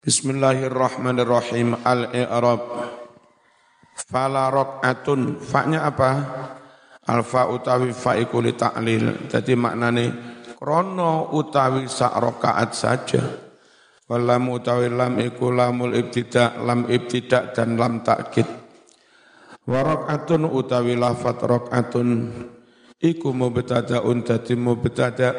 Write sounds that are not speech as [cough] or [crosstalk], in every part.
Bismillahirrahmanirrahim. Al-i'rab. Fala rok'atun. Fa'nya apa? Alfa utawi fa iku li ta'lil. Jadi maknane krono utawi sak rakaat saja. Walam utawi lam iku lamul ibtida, lam ibtida dan lam takkid. Wa rakaatun utawi lafat rakaatun iku mubtada'un dadi mubtada'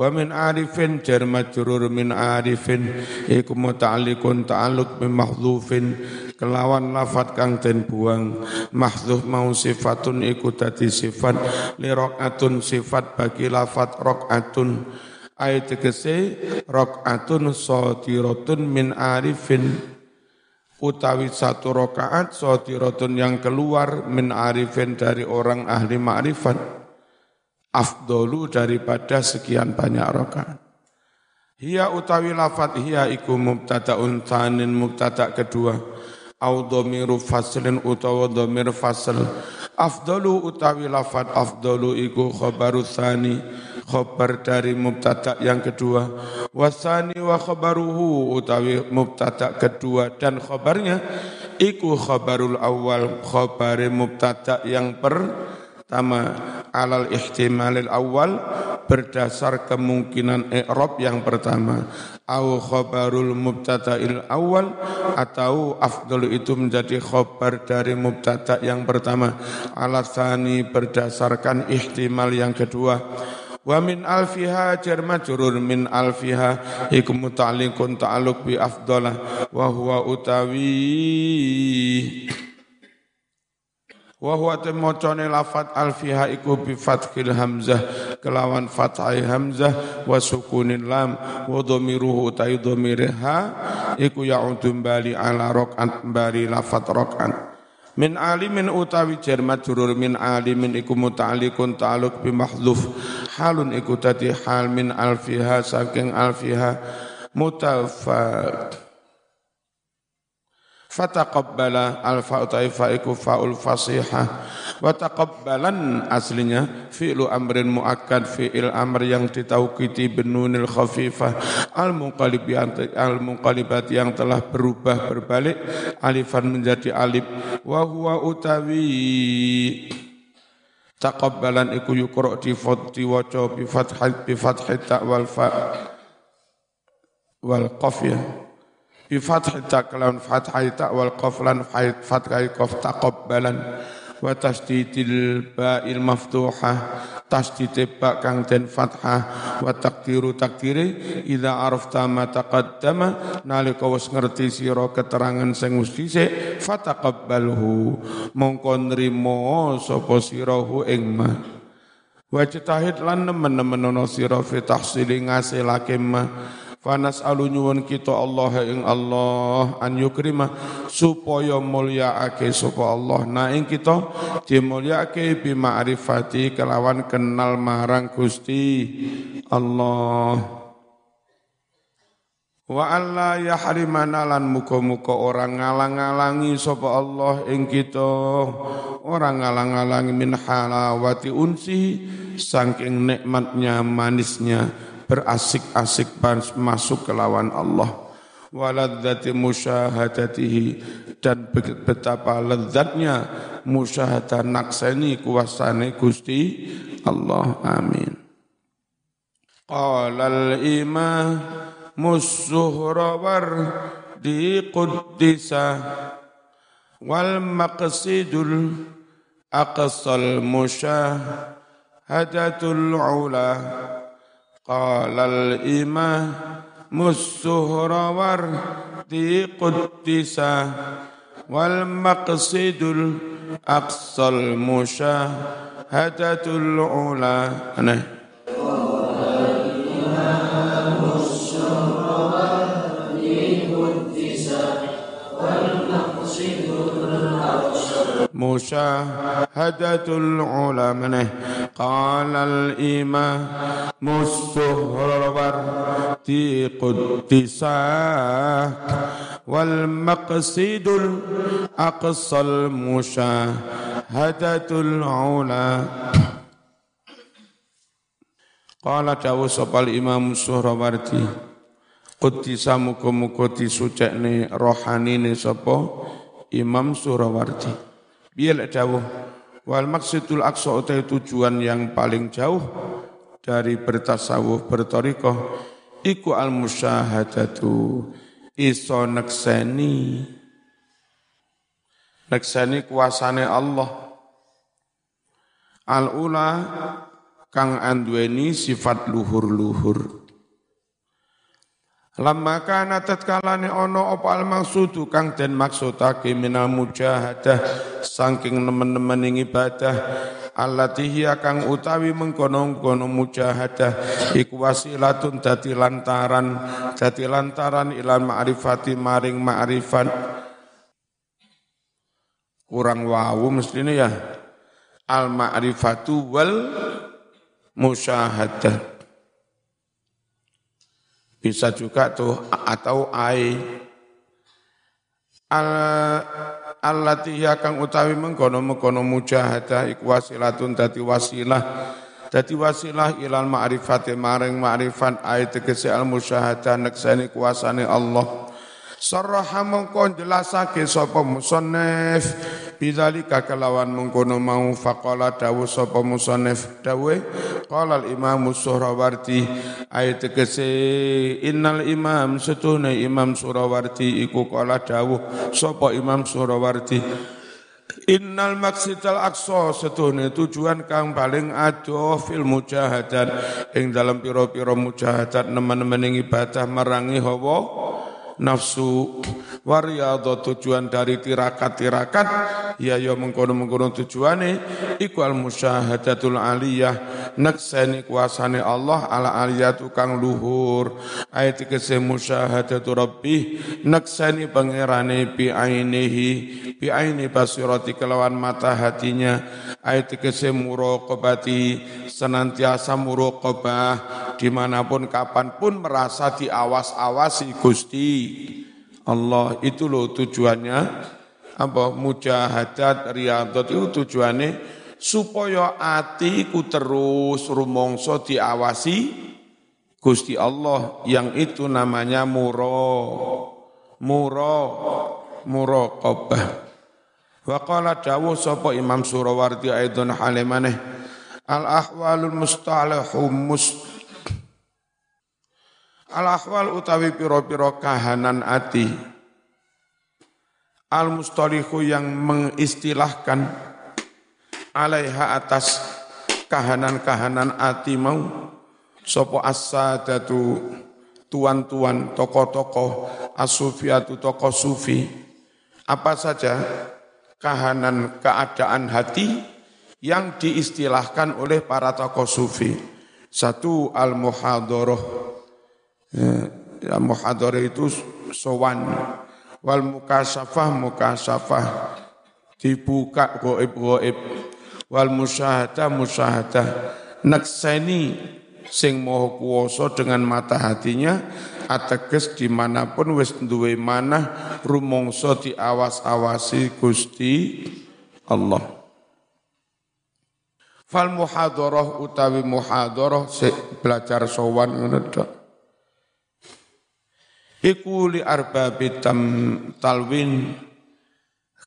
wa min arifin jar majrur min arifin. Iku muta'alliqun ta'alluq bi mahdhufin kelawan lafat kang den buang. Mahdhuf mau sifatun iku dadi sifat. Li rakaatun sifat bagi lafat rakaatun ayat tegese rakaatun sadiratun min arifin. Utawi satu rakaat sadiratun yang keluar min arifin dari orang ahli ma'rifat afdolu daripada sekian banyak rakaat. Hiya utawi lafat hiya iku mubtada'un tsanin mubtada' kedua. Au dhamiru faslin utawa dhamir fasl. Afdalu utawi lafat afdalu iku khabaru tsani khabar dari mubtada yang kedua. Wasani wa khabaruhu utawi mubtada kedua. Dan khabarnya iku khabarul awal khabare mubtada yang per Tama alal ihtimalil awal berdasar kemungkinan i'rab yang pertama. Au khabarul mubtada'il awal atau afdal itu menjadi khabar dari mubtada yang pertama. Alasani berdasarkan ihtimal yang kedua. Wa min alfiha jar majrur min alfiha iku muta'alliqun ta'alluq bi afdalah wa huwa utawi Wa huwa temocone lafat alfiha iku bi fathil hamzah kelawan fathai hamzah wa sukunin lam wa dhamiruhu utai dhamiriha iku ya'udum bali ala rok'at bali lafat rok'at min alimin utawi jar majrur min alimin iku muta'alliqun ta'alluq bi mahdhuf halun iku tadi hal min alfiha saking alfiha mutafaq fataqabbala alfa utaifa iku faul fasihah. Wa taqabbalan aslinya fi'lu amrin muakkad fi'il amr yang ditaukiti benunil khafifah. Al munqalib yang al yang telah berubah berbalik alifan menjadi alif. Wa huwa utawi taqabbalan iku yukra di diwaca bi fathhi bi fathi ta wal fa wal qaf ya bi fathi taklan fathai ta wal qaflan fathai qaf taqabbalan. Wa tasdidil ba'il maftuhah tasdid ba kang den fathah. Wa takdiru takdire idza arafta ma taqaddama nalika wis ngerti sira keterangan sing wis dhisik fataqabbalhu. Mongko nrimo sapa sirahu ing ma. Wajtahid lan nemen-nemen ana sira fi tahsili ngasilake ma Fanas alu nyuwun kita Allah ing Allah an yukrima supaya mulyaake sapa Allah. Na ing kita dimulyaake bi ma'rifati kelawan kenal marang Gusti Allah. Wa alla yahrimana lan muga-muga orang ngalang-alangi sapa Allah ing kita. Orang ngalang-alangi min halawati unsi saking nikmatnya manisnya berasik-asik masuk ke lawan Allah. Waladzati musyahadatihi dan betapa lezatnya musyahadah nakseni kuasane Gusti Allah. Amin. Qala al imam musuhrawar di quddisa wal maqsidul aqsal musyahadatul ula قال الإمام السهروردي قدس والمقصد الأقصى المشاهدة العلا مشاهدة العلماء قال الإمام السهروردي قدساك والمقصد الأقصى المشاهدة العلا قال جاوز الإمام السهروردي Qudisa muga-muga disucekne rohanine sapa Imam Surawardi. Biar dawuh? Wal maksudul aqsa utai tujuan yang paling jauh dari bertasawuf bertorikoh iku al musyahadatu. Iso nekseni. Nekseni kuasane Allah. Al ula kang anduweni sifat luhur-luhur Lama kana tatkalane ono apa al maksudu kang den maksudake minal mujahadah saking nemen-nemen ing ibadah. Allati hiya kang utawi mengkono-kono mujahadah iku wasilatun dadi lantaran dadi lantaran ila ma'rifati maring ma'rifat. Kurang wawu mestine ya. Al ma'rifatu wal musyahadah bisa juga tuh atau ai. Al allati ya kang utawi mengkono mengkono mujahadah iku wasilatun dadi wasilah. Dadi wasilah ilal ma'rifati maring ma'rifat ai tegese al musyahadah nekseni kuasane Allah Sarraha mongko jelasake sapa musannif. Bidzalika kelawan mengkono mau faqala dawu sapa musannif. Dawe qala al imam Suhrawardi ayat tegese innal imam setune imam Surawardi iku qala dawu sapa imam Surawardi. Innal maksidal aqsa setune tujuan kang paling adoh fil mujahadat. Ing dalam piro-piro mujahadat nemen-nemen ibadah merangi hawa nafsu wariyadha tujuan dari tirakat-tirakat ya ya mengkono-mengkono tujuane iku al musyahadatul aliyah naksani kuasane Allah ala aliyatu kang luhur ayat kese musyahadatu rabbi naksani pangerane bi ainihi bi aini basirati kelawan mata hatinya ayat kese muraqabati senantiasa muraqabah di mana pun kapan pun merasa diawas-awasi Gusti. Allah itu loh tujuannya. Apa mujahadat riyadot itu tujuannya. Supaya atiku terus rumongso diawasi Gusti Allah yang itu namanya muro. Muro. Muraqabah wa qala dawuh sapa Imam Surawardi aidon halimaneh al ahwalul mustalahu must Al-ahwal utawi piro-piro kahanan ati. Al-mustalihu yang mengistilahkan alaiha atas kahanan-kahanan ati mau sopo as-sadatu tuan-tuan tokoh-tokoh as-sufiatu tokoh sufi. Apa saja kahanan keadaan hati yang diistilahkan oleh para tokoh sufi. Satu al-muhadharah ya, muhadharah itu sowan. Wal mukasafah mukasafah. Dibuka goib goib wal musyahadah musyahadah. Nakseni sing moho kuoso dengan mata hatinya ateges di mana pun wis duwe mana rumongso diawas-awasi Gusti Allah. Fal muhadharah utawi muhadharah belajar sowan ngono iku li arbabi talwin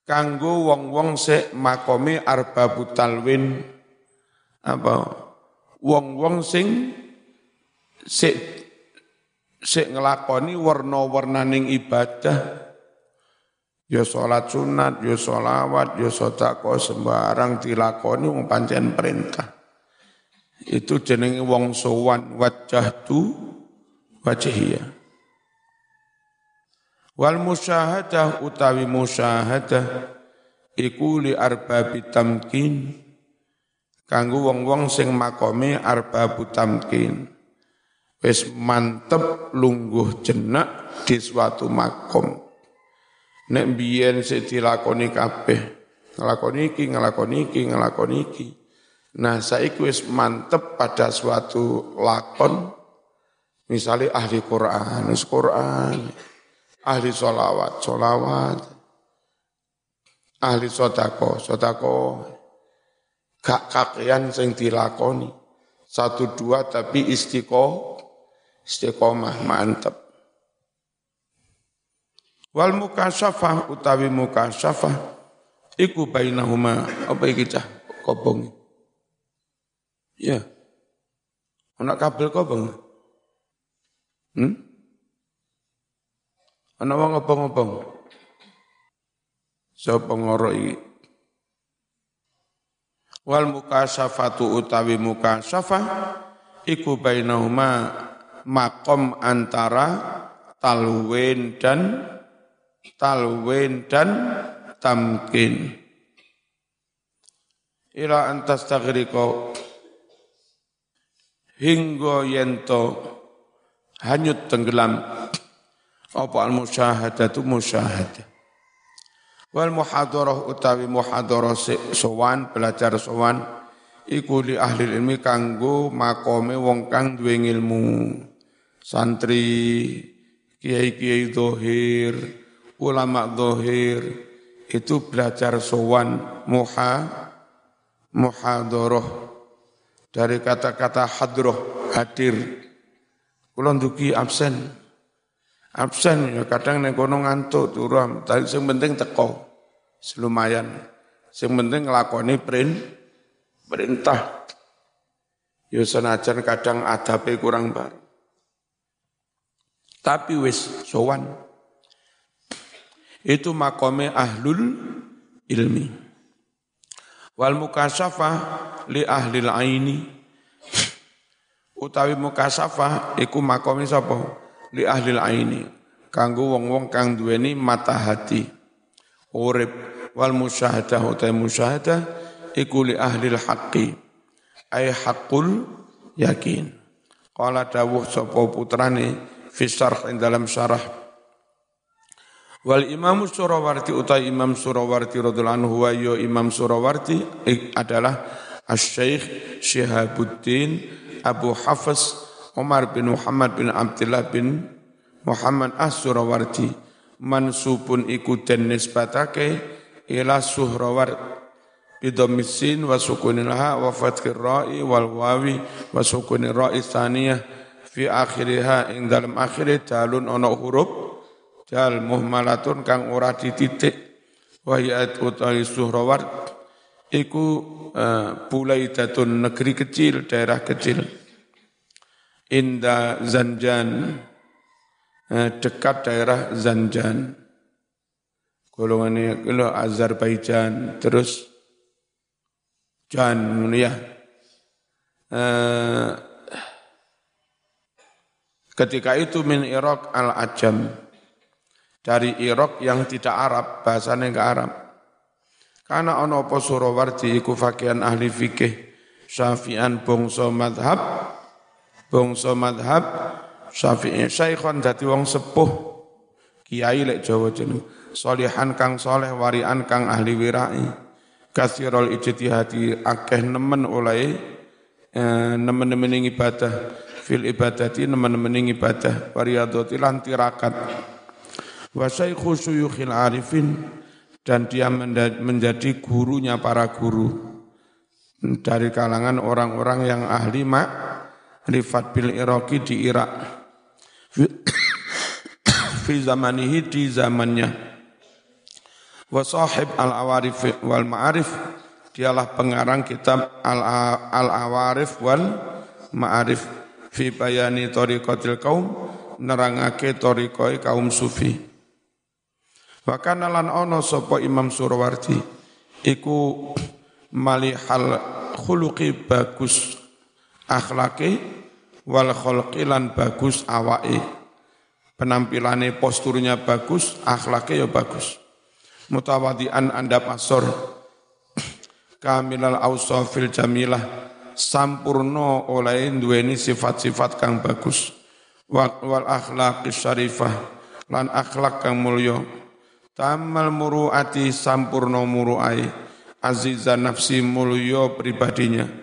kanggo wong-wong sik makome arbabu talwin. Apa? Wong-wong sing sik sik nglakoni warna-warnaning ibadah. Ya salat sunat ya selawat ya sedekah sembarang dilakoni wong pancen perintah. Itu jenenge wong sowan wajah tu wajhiyah Wal musyahadah utawi musyahadah iku li arbabi tamkin. Kanggo wong-wong sing makome arbabu tamkin. Wis mantep lungguh jenak di suatu makom. Nek biyen sik dilakoni kabeh nglakoni iki nglakoni iki nglakoni iki. Nah saiki wis mantep pada suatu lakon misalnya ahli Quran Quran ahli solawat, solawat, ahli sodako, sodako, gak kakean sing dilakoni, satu dua tapi istiqo, istiqomah mantep. Wal mukasyafah utawi mukasyafah iku bainahuma apa iki cah kobong. Ya. Anak kabel kobong. Hmm? Anak wong ngobong-ngobong. Sapa ngoro iki? Wal mukasyafatu utawi mukasyafah iku bainahuma makom antara talwin dan talwin dan tamkin ila antas tagriko hingga yento hanyut tenggelam apa al musyahadatu musyahadah wal muhadarah utawi muhadarah sowan belajar sowan iku li ahli ilmi kanggo makome wong kang duwe ilmu santri kiai-kiai dohir ulama dohir itu belajar sowan muha muhadoroh dari kata-kata hadroh hadir. Kulon duki absen absen ya kadang nek kono ngantuk turu tapi sing penting teko selumayan sing penting nglakoni print perintah ya senajan kadang adabe kurang bar tapi wis sowan itu makome ahlul ilmi. Wal mukasyafah li ahlil aini. Utawi mukasafah iku makome sapa? Li ahlil aini. Kanggo wong-wong kang duweni mata hati. Urip wal musyahadah utawi musyahadah iku li ahlil haqqi. Ai haqqul yakin. Qala dawuh sapa putrane fi syarh dalam syarah Wal Imam Surawarti utai Imam Surawarti radhiyallahu anhu wa ya Imam Surawarti adalah Asy-Syaikh Syihabuddin Abu Hafiz Umar bin Muhammad bin Abdullah bin Muhammad As-Surawarti mansubun iku den nisbatake ila Suhrawar bidomisin wa sukunin ha wa fathir ra'i wal wawi wa sukunin ra'i fi akhiriha. Ing dalam akhirnya dalun ono huruf jal muhmalatun kang ora dititik. Wa ya utawi suhrawat iku uh, bulaidatun negeri kecil daerah kecil inda Zanjan. Uh, dekat daerah Zanjan. Golongannya kalau Azerbaijan terus Jan ya. Uh, ketika itu min Irak al-Ajam. Dari Irak yang tidak Arab, bahasanya enggak Arab. Karena ono apa Surawardi iku fakian ahli fikih Syafi'an bangsa madhab bangsa madhab Syafi'i. Syaikhon dadi wong sepuh. Kiai lek Jawa jeneng. Solihan kang soleh warian kang ahli wirai. Kasirul ijtihadi akeh nemen oleh eh, nemen-nemen ibadah. Fil ibadati nemen-nemen ibadah. Wariyadati lan tirakat. Wa syaikhu syuyukhil arifin dan dia menjadi gurunya para guru. Dari kalangan orang-orang yang ahli mak rifat bil iraqi di Irak. Fi [coughs] zamanihi di zamannya. Wa sahib al awarif wal ma'arif. Dialah pengarang kitab al al awarif wal ma'arif. Fi bayani tariqatil kaum nerangake tariqai kaum sufi. Wa kana lan ana sapa Imam Surawardi iku malihal khuluqi bagus akhlake wal khalqi lan bagus awake. Penampilane posturnya bagus, akhlake ya bagus. Mutawadian anda pasor [clears throat] kamilal ausafil jamilah. Sampurno oleh duweni sifat-sifat kang bagus. Wal akhlaqis syarifah. Lan akhlak kang mulya. Tamal muru'ati sampurno muru'ai. Azizan nafsi mulyo pribadinya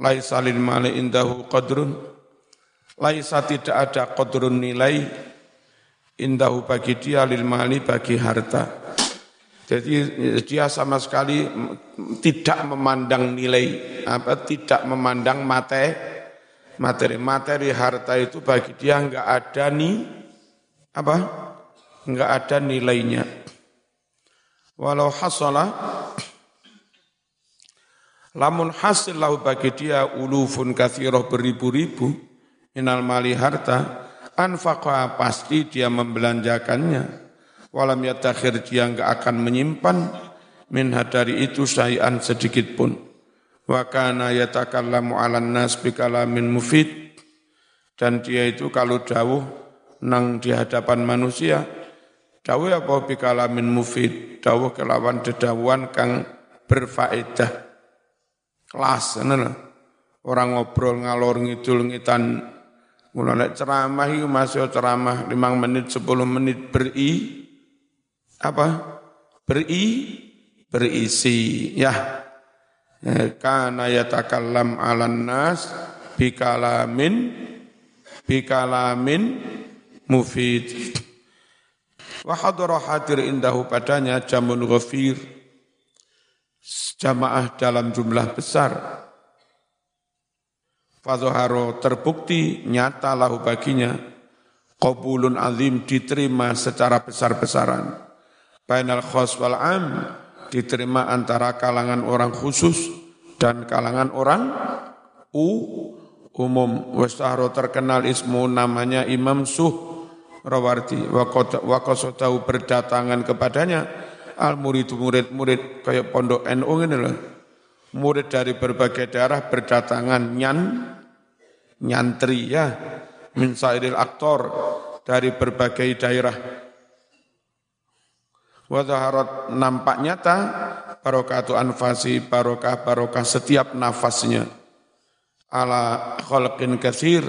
laisa lil mali indahu qadrun. Laisa tidak ada qadrun nilai indahu bagi dia lil mali bagi harta. Jadi dia sama sekali tidak memandang nilai apa tidak memandang materi materi. Materi harta itu bagi dia enggak ada nih apa enggak ada nilainya. Walau hasalah lamun hasil lahu bagi dia ulufun kathiroh beribu-ribu minal mali harta anfaqa pasti dia membelanjakannya. Walam yatakhir dia enggak akan menyimpan. Min dari itu sayan sedikit pun. Wa kana yatakallamu 'alan nas bi kalamin mufid. Dan dia itu kalau dawuh nang di hadapan manusia dawuh apa bi kalamin mufid? Dawuh kelawan dedawuhan kang berfaedah kelas ngono orang ngobrol ngalor ngidul ngitan. Mulai ceramah itu masih ceramah 5 menit 10 menit beri. Apa? Beri. Berisi. Ya kana yatakallam 'alan nas bikalamin bikalamin mufid. Wa hadara hadir indahu padanya jamun ghafir jamaah dalam jumlah besar. Fadhaharo terbukti nyata lahu baginya qabulun azim diterima secara besar-besaran. Bainal khos wal am diterima antara kalangan orang khusus dan kalangan orang u umum. Wastahro terkenal ismu namanya Imam Suh. Wakosotahu berdatangan kepadanya al murid murid-murid kayak pondok NU ini loh. Murid dari berbagai daerah berdatangan nyan nyantri ya min sairil aktor dari berbagai daerah. Wadaharat nampak nyata barokatu anfasi barokah barokah setiap nafasnya ala khalqin kathir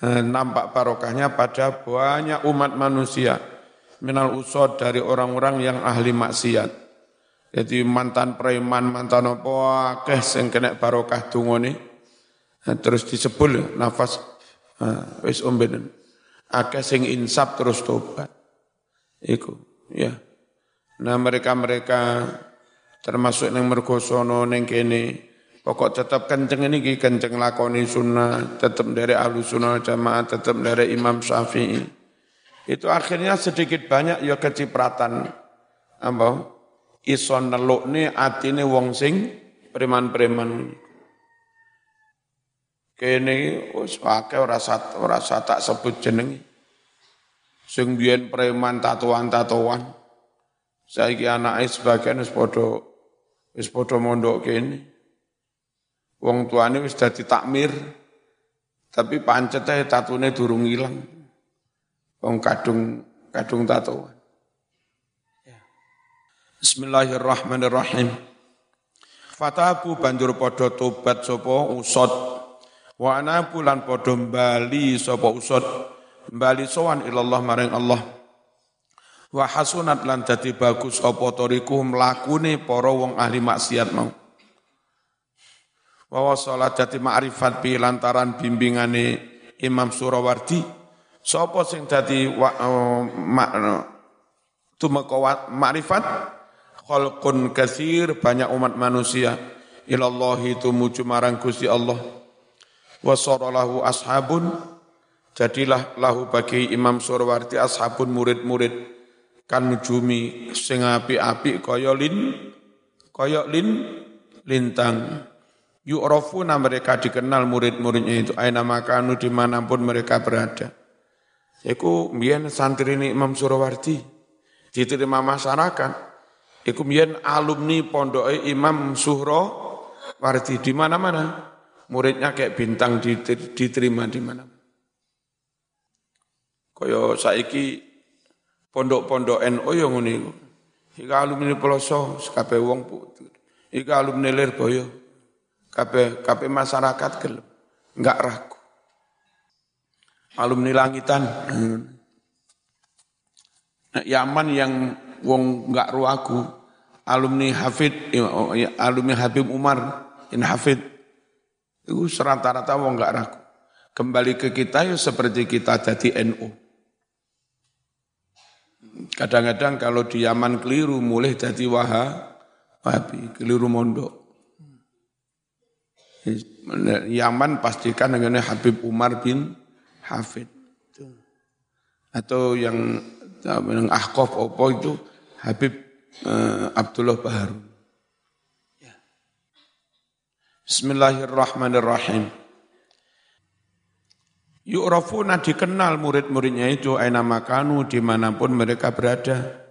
eh, nampak barokahnya pada banyak umat manusia minal usod dari orang-orang yang ahli maksiat. Jadi mantan preman, mantan apa akeh sing kena barokah dungane. Nah, terus disebul nafas uh, wis omben. Akeh sing insap terus tobat. Iku, ya. Nah mereka-mereka termasuk yang mergosono neng kene pokok tetap kenceng ini kenceng lakoni sunnah tetap dari ahlu sunnah jamaah tetap dari imam syafi'i itu akhirnya sedikit banyak ya kecipratan. Apa? Iso nelukne atine wong sing preman-preman. Kene wis akeh ora sat ora tak sebut jeneng sing biyen preman tatuan-tatuan. Saiki anake sebagian wis padha wis padha mondok kene. Wong tuane wis dadi takmir tapi pancete tatune durung ilang Wong kadung kadung tatoan. Ya. Bismillahirrahmanirrahim. Fatabu banjur padha tobat sapa usod. Wa ana bulan padha bali sapa usod. Bali sowan ilallah maring Allah. Wa hasunat lan dadi bagus apa tariku mlakune para wong ahli maksiat mau. Wa wasalat dadi ma'rifat bi lantaran bimbingane Imam Surawardi Sopo sing dadi wa, uh, makna tumeka makrifat? Khalqun katsir banyak umat manusia. Ilallahi tumuju marang Gusti Allah. Wa ashabun jadilah lahu bagi Imam Surwarti ashabun murid-murid. Kan nujumi sing api-api kaya lin kaya lin lintang. Yu'rafuna mereka dikenal murid-muridnya itu aina makanu di mana pun mereka berada Iku mbiyen ini Imam Surawardi diterima masyarakat. Iku mbiyen alumni pondok Imam Suhro Wardi di mana-mana. Muridnya kayak bintang diterima di mana. Kaya saiki pondok-pondok NU yang iku. Ika alumni Peloso, kabeh wong Ika alumni Lirboyo, kabeh kabeh masyarakat gelem. Enggak ragu alumni langitan. Yaman yang wong nggak ruaku, alumni Hafid, oh, ya, alumni Habib Umar, in Hafid, itu serata-rata wong nggak ragu. Kembali ke kita ya seperti kita jadi NU. Kadang-kadang kalau di Yaman keliru mulai jadi Wahabi, keliru mondok. Yaman pastikan dengan Habib Umar bin hafid. Atau yang Yang Ahqaf apa itu Habib uh, Abdullah Baharun. Ya. Bismillahirrahmanirrahim. Yu'rafuna dikenal murid-muridnya itu aina makanu di mana pun mereka berada.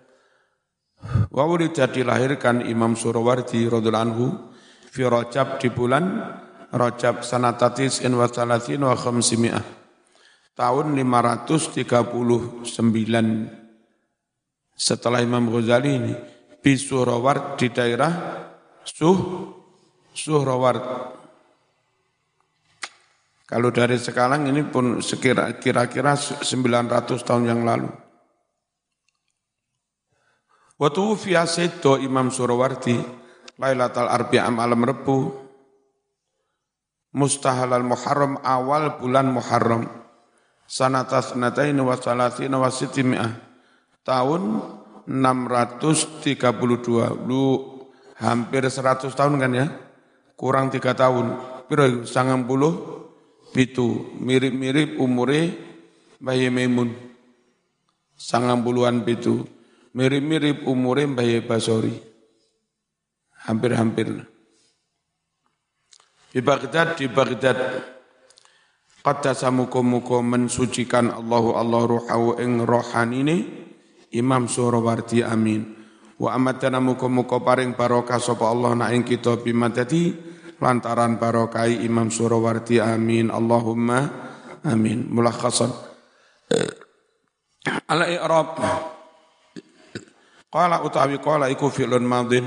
Wa jadi dilahirkan Imam Surawardi radhiyallahu anhu fi Rajab di bulan Rajab sanatatis in wa salatin wa khamsimi'ah. Tahun 539 setelah Imam Ghazali ini di Suraward di daerah Suh Suraward kalau dari sekarang ini pun kira-kira 900 tahun yang lalu. Waktu via sedo Imam Surawardi, Lailatul Arbi'a malam Rebu, Mustahalal Muharram awal bulan Muharram, sanatas nataini wa salatina wa sitimi'ah, tahun 632, lu hampir 100 tahun kan ya, kurang tiga tahun, piro sangang puluh Pitu mirip-mirip umure Bayi Maimun. Sangang puluhan pitu. Mirip-mirip umure Bayi Basori. Hampir-hampir. Di Baghdad, di Baghdad. Qaddasa muka-muka mensucikan Allahu Allah ruhahu ing rohanine Imam Surawardi amin. Wa amatana muka-muka paring barokah sapa Allah na ing kita bimadati lantaran barokai Imam Surawardi amin. Allahumma amin. Mulakhasan [clears throat] ala i'rab Qala utawi qala iku fi'lun madin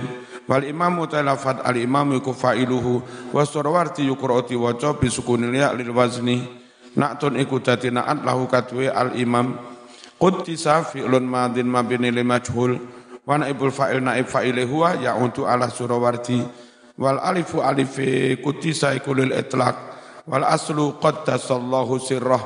wal imam talafat al imam iku fa'iluhu wa surawarti yukrati waca bi sukunil ya lil wazni. Na'tun iku dadi na'at lahu katwe al imam. Quddisa fi'lun madin mabni li majhul. Wa naibul fa'il naib fa'ile huwa ya'udu ala surawarti. Wal alifu alifi kutisa ikulil itlaq. Wal aslu qaddasallahu sirrah.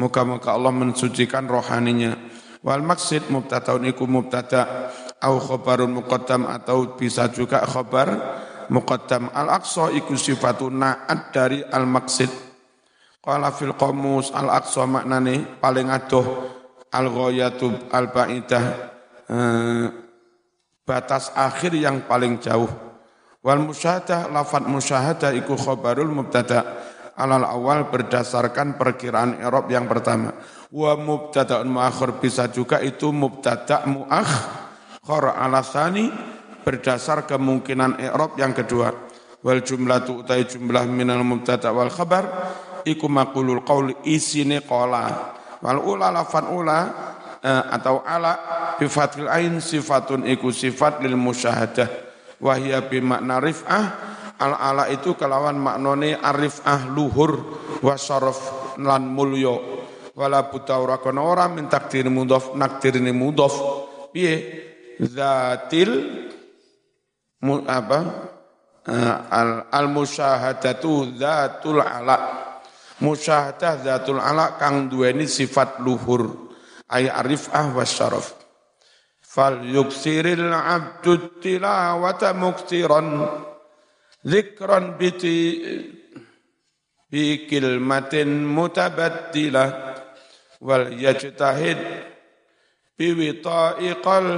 Muka-muka Allah mensucikan rohaninya. Wal maksud mubtadaun iku mubtada au khabarun muqaddam atau bisa juga khabar muqaddam. Al aqsa iku sifatun na'at dari al maksud qala fil qamus al aqsa maknane paling adoh al ghayatu al ba'idah eh, batas akhir yang paling jauh. Wal musyahadah, lafad musyahadah iku khobarul mubtada. Alal awal berdasarkan perkiraan Erob yang pertama. Wa mubtada'un muakhir bisa juga itu mubtada' muakhir alasani berdasar kemungkinan Erob yang kedua. Wal jumlah tu utai jumlah minal mubtada' wal khabar iku maqulul qaul isine qala. Wal ula lafad ula eh, atau ala bifatil ain sifatun iku sifat lil musyahadah wahya bi makna rif'ah al ala itu kelawan maknane arif'ah luhur wa syaraf lan mulya wala buta ora kono ora min takdir mudhaf nakdirne mudhaf piye zatil apa eh, al, al musyahadatu zatul ala. Musyahadah zatul ala kang duweni sifat luhur ay arifah wasyaraf fal yuksiril abdu tilawata muksiran zikran biti bi kilmatin mutabattilah wal yajtahid bi wita'iqal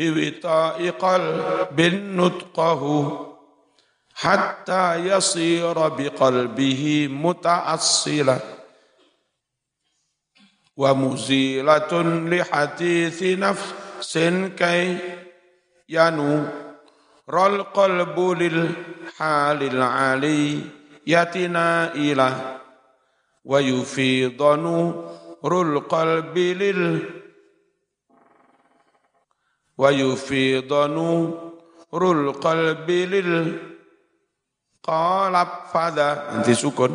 بوطاء قلب نطقه حتى يصير بقلبه متأصلا ومزيلة لحديث نفس كي ينور القلب للحال العلية نائلة ويفيض نور القلب لله ويفيض نور القلب لل قالب فذا أنت سكون.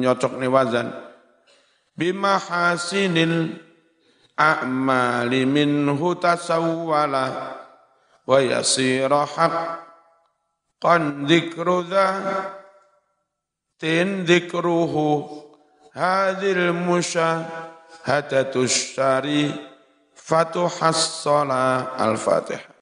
نيوتوك نوازن. بمحاسن الأعمال منه تسوّل ويصير حق قن ذكر ذا تن ذكره. هذه المشاهدة الشريف fatuhassala al-fatihah